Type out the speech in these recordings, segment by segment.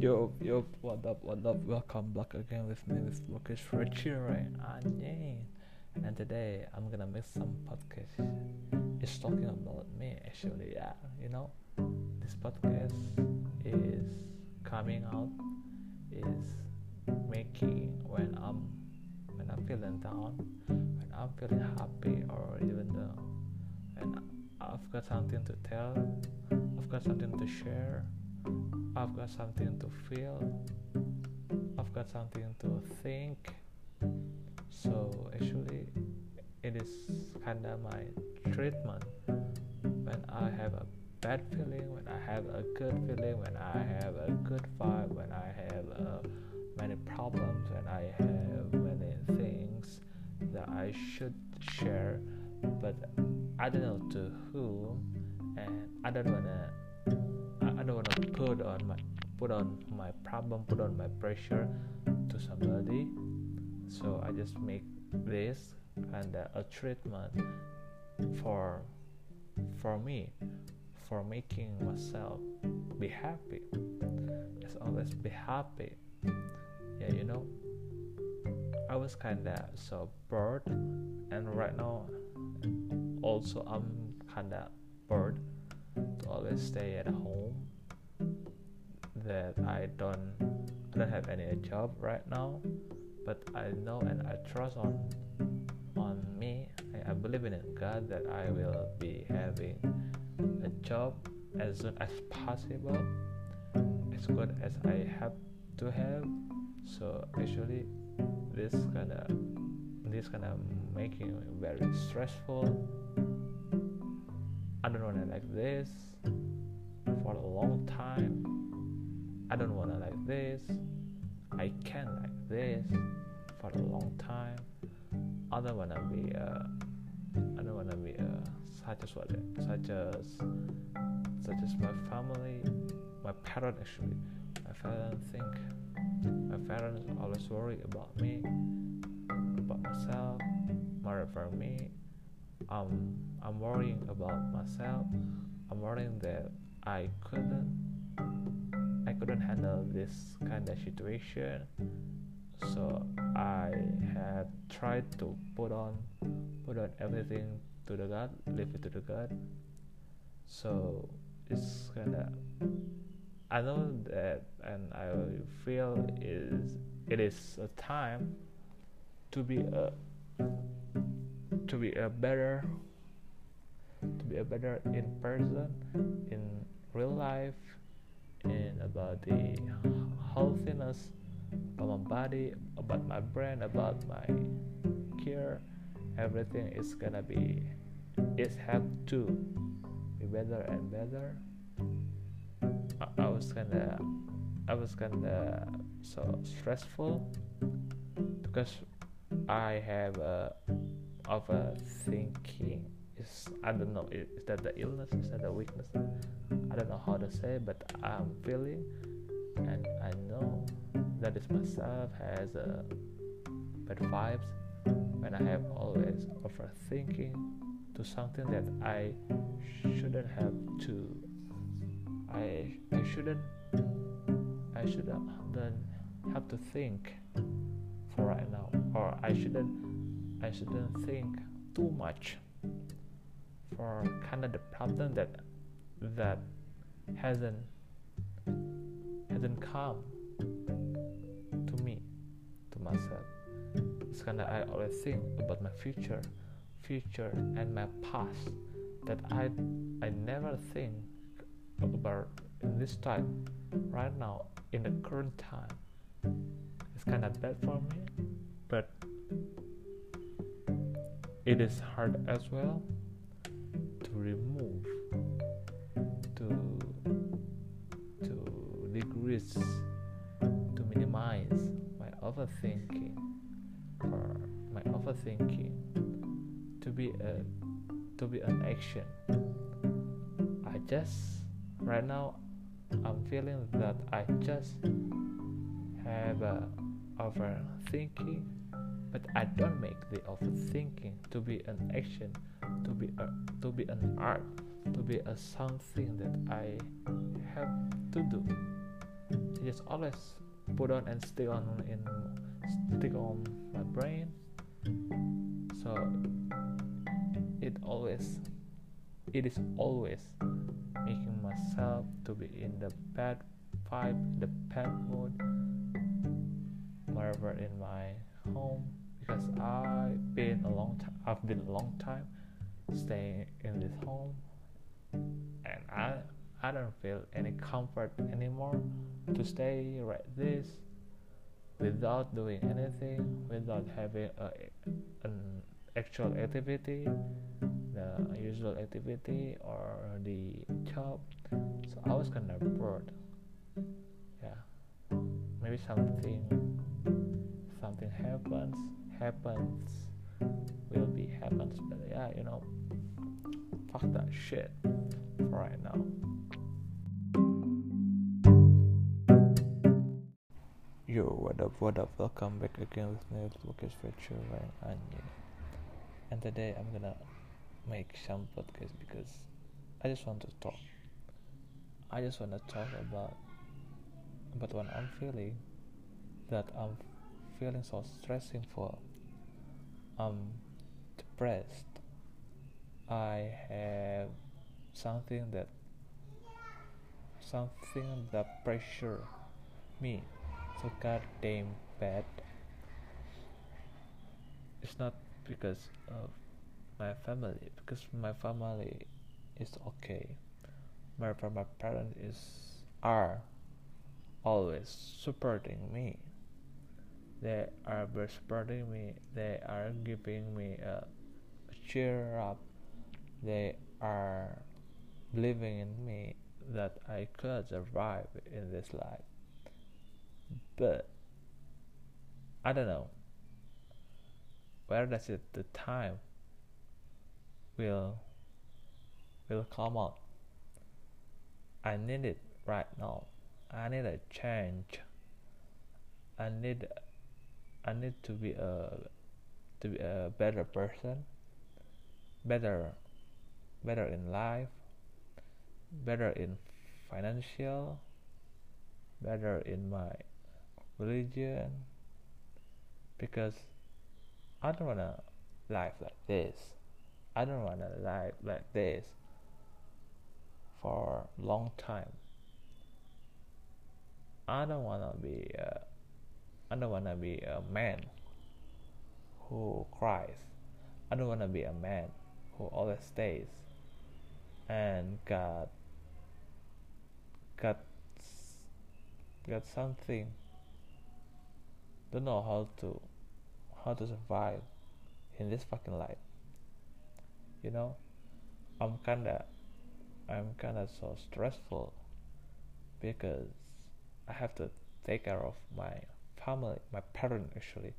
Yo, yo, what up, what up? Welcome back again with me with Lucas Rachire Anjing. And today I'm gonna make some podcast. It's talking about me actually, yeah. You know, this podcast is coming out is making when I'm when I'm feeling down, when I'm feeling happy or even though when I've got something to tell, I've got something to share I've got something to feel, I've got something to think. So actually, it is kind of my treatment when I have a bad feeling, when I have a good feeling, when I have a good vibe, when I have uh, many problems, when I have many things that I should share, but I don't know to whom, and I don't wanna I don't want to put on my put on my problem, put on my pressure to somebody. So I just make this kind of a treatment for for me, for making myself be happy. Just always be happy. Yeah, you know. I was kinda so bored, and right now also I'm kinda bored always stay at home that I don't I don't have any job right now but I know and I trust on on me. I, I believe in God that I will be having a job as soon as possible as good as I have to have. So actually this kind of this kind of making me very stressful. I don't want to like this for a long time. I don't want to like this. I can't like this for a long time. I don't want to be a, I don't want to be a, such as what, such as, such as my family, my parents actually. My parents think, my parents always worry about me, about myself, more for me. Um, I'm worrying about myself. I'm worrying that I couldn't I couldn't handle this kind of situation. So I have tried to put on put on everything to the God, leave it to the God. So it's kinda I know that and I feel is it is a time to be a to be a better to be a better in person in real life and about the healthiness about my body about my brain about my care everything is gonna be is have to be better and better. I, I was kinda I was kinda so stressful because I have a overthinking I don't know is, that the illness is that the weakness? I don't know how to say but I'm feeling and I know that is myself has a bad vibes when I have always overthinking to something that I shouldn't have to I I shouldn't I shouldn't have to think for right now or I shouldn't I shouldn't think too much for kind of the problem that that hasn't hasn't come to me to myself. It's kind of i always think about my future future and my past that i i never think about in this time right now in the current time. It's kind of bad for me but it is hard as well to remove to to decrease to minimize my overthinking or my overthinking to be a to be an action. I just right now i'm feeling that i just have a overthinking but I don't make the overthinking to be an action, to be a, to be an art, to be a something that I have to do. it just always put on and stick on in stick on my brain so it always it is always making myself to be in the bad vibe the bad mood wherever in my home because I've been a long time I've been a long time staying in this home and I I don't feel any comfort anymore to stay right this without doing anything without having a, an actual activity the usual activity or the job. So I was kind of bored. Yeah. Maybe something something happens happens will be happens but yeah you know fuck that shit for right now Yo, what up, what up? Welcome back again with me, Lucas Virtual and Anya. And today I'm gonna make some podcast because I just want to talk. I just want to talk about about what I'm feeling that I'm feeling so stressing for. I'm depressed. I have something that something that pressure me so goddamn bad. It's not because of my family, because my family is okay. My my parents is are always supporting me. They are supporting me. They are giving me a cheer up. They are believing in me that I could survive in this life. But I don't know where does it the time will will come out. I need it right now. I need a change. I need I need to be a to be a better person, better better in life, better in financial, better in my religion because I don't wanna live like this. I don't wanna live like this for a long time. I don't wanna be a, I don't wanna be a man who cries. I don't wanna be a man who always stays and got got got something. Don't know how to how to survive in this fucking life. You know? I'm kinda i'm kinda so stressful because i have to take care of my family my parents actually.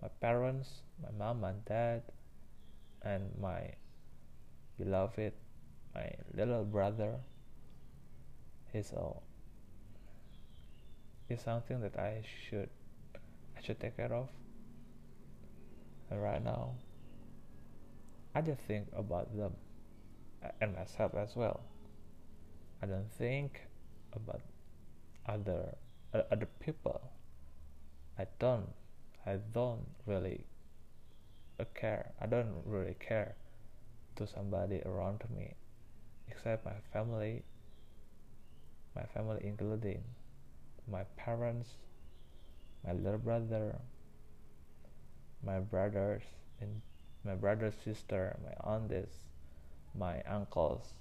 My parents my mom and dad and my beloved my little brother he's all is something that i should I should take care of. And right now, I just think about them and myself as well. I don't think about other uh, other people. I don't. I don't really care. I don't really care to somebody around me, except my family. My family, including my parents, my little brother, my brothers, and my brother's sister, my aunts, my uncles,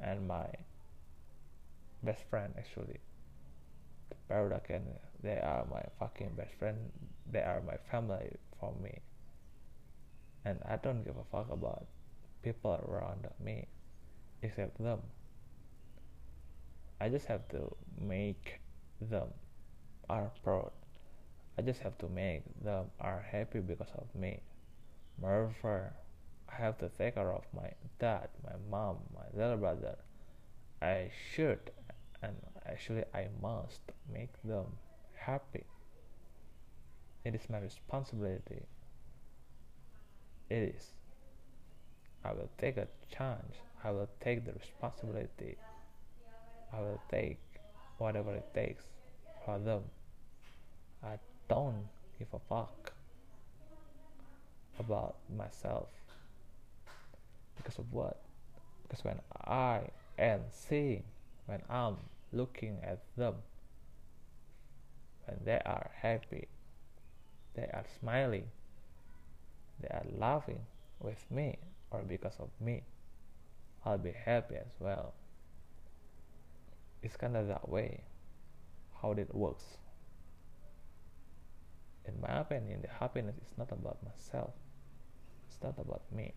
and my best friend actually. The Paradox they are my fucking best friend. They are my family for me. And I don't give a fuck about people around me except them. I just have to make them are proud. I just have to make them are happy because of me. Moreover, I have to take care of my dad, my mom, my little brother. I should and actually I must make them happy. It is my responsibility. It is. I will take a chance. I will take the responsibility. I will take whatever it takes for them. I don't give a fuck about myself because of what? Because when I am seeing, when I'm looking at them, when they are happy, they are smiling, they are laughing with me or because of me, I'll be happy as well. It's kind of that way how it works. In my opinion, the happiness is not about myself, it's not about me,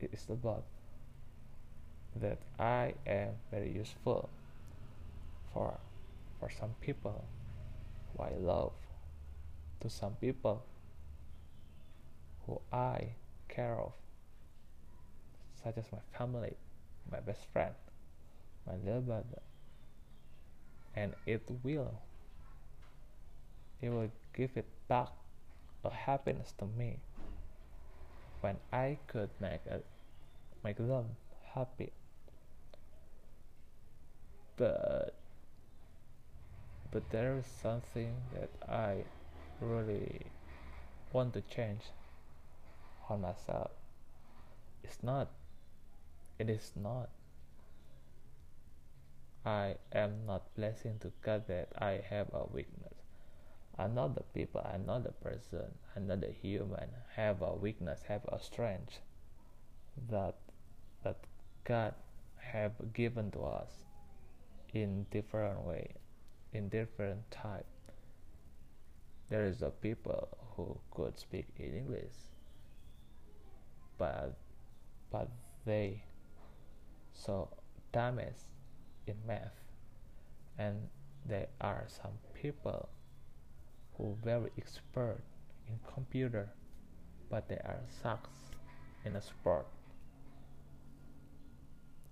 it's about that I am very useful for for some people who I love, to some people who I care of, such as my family, my best friend, my little brother, and it will, it will give it back a happiness to me when I could make a, make them happy. But but there is something that I really want to change on myself. It's not. It is not. I am not blessing to God that I have a weakness. I'm not the people, I'm not the person, I'm not the human, have a weakness, have a strength that that God have given to us in different way in different type. There is a people who could speak in English, but but they so damaged in math, and there are some people who very expert in computer, but they are sucks in a sport.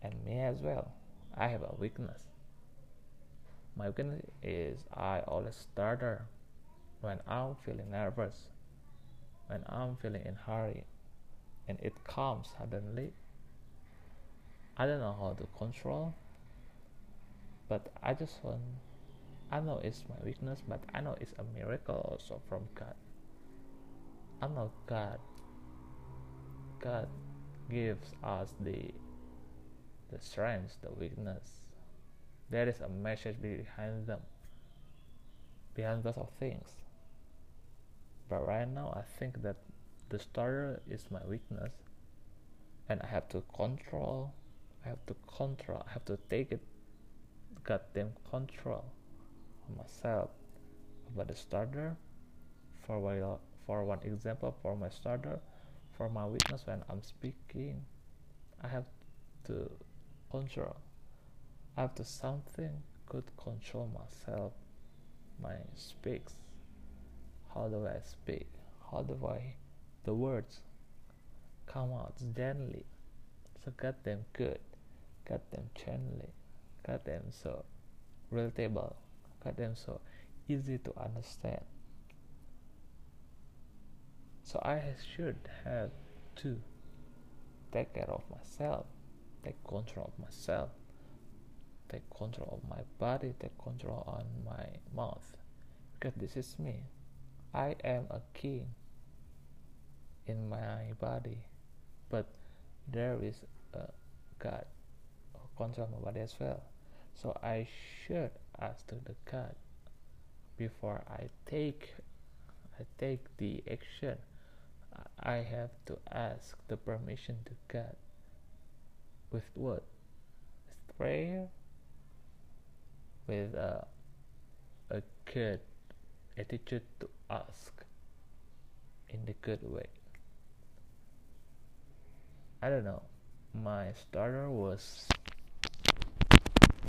And me as well. I have a weakness my weakness is I always stutter when I'm feeling nervous, when I'm feeling in hurry, and it comes suddenly. I don't know how to control, but I just want. I know it's my weakness, but I know it's a miracle also from God. I know God. God gives us the the strength, the weakness, there is a message behind them behind those of things but right now i think that the starter is my weakness and i have to control i have to control i have to take it goddamn control of myself. About the starter for one, for one example for my starter for my witness when i'm speaking i have to control. After something could control myself my speaks. How do i speak? How do i the words come out gently? So them good got them gently cut them so relatable cut them so easy to understand so i should have to take care of myself take control of myself take control of my body, take control on my mouth. Because this is me. I am a king in my body, but there is a God who controls my body as well. So I should ask to the God before I take I take the action. I have to ask the permission to God. With what? With prayer with a, a good attitude to ask in the good way. I don't know. My starter was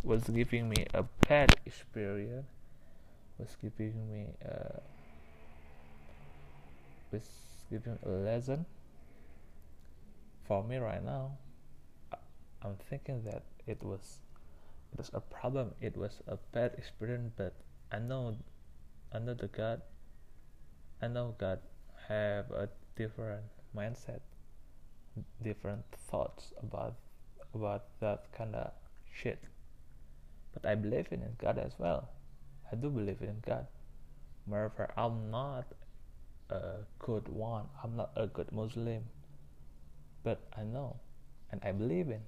was giving me a bad experience. Was giving me a was giving a lesson for me right now. I'm thinking that it was it was a problem it was a bad experience but i know i know the god i know god have a different mindset different thoughts about about that kind of shit but I believe in God as well. I do believe in God. Moreover, I'm not a good one. I'm not a good Muslim, but I know, and I believe in.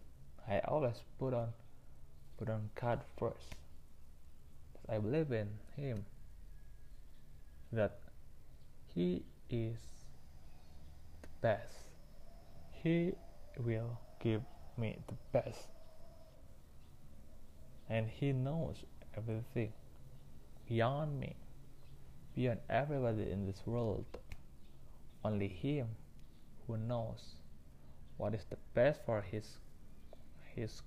I always put on, put on God first. I believe in Him. That He is the best. He will give me the best. And He knows everything beyond me, beyond everybody in this world. Only Him who knows what is the best for His His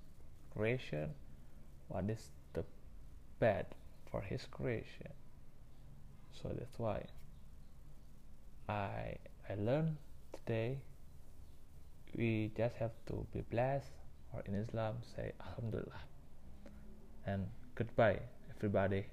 creation, what is the bad for His creation. So that's why I I learned today we just have to be blessed or in Islam say Alhamdulillah and goodbye everybody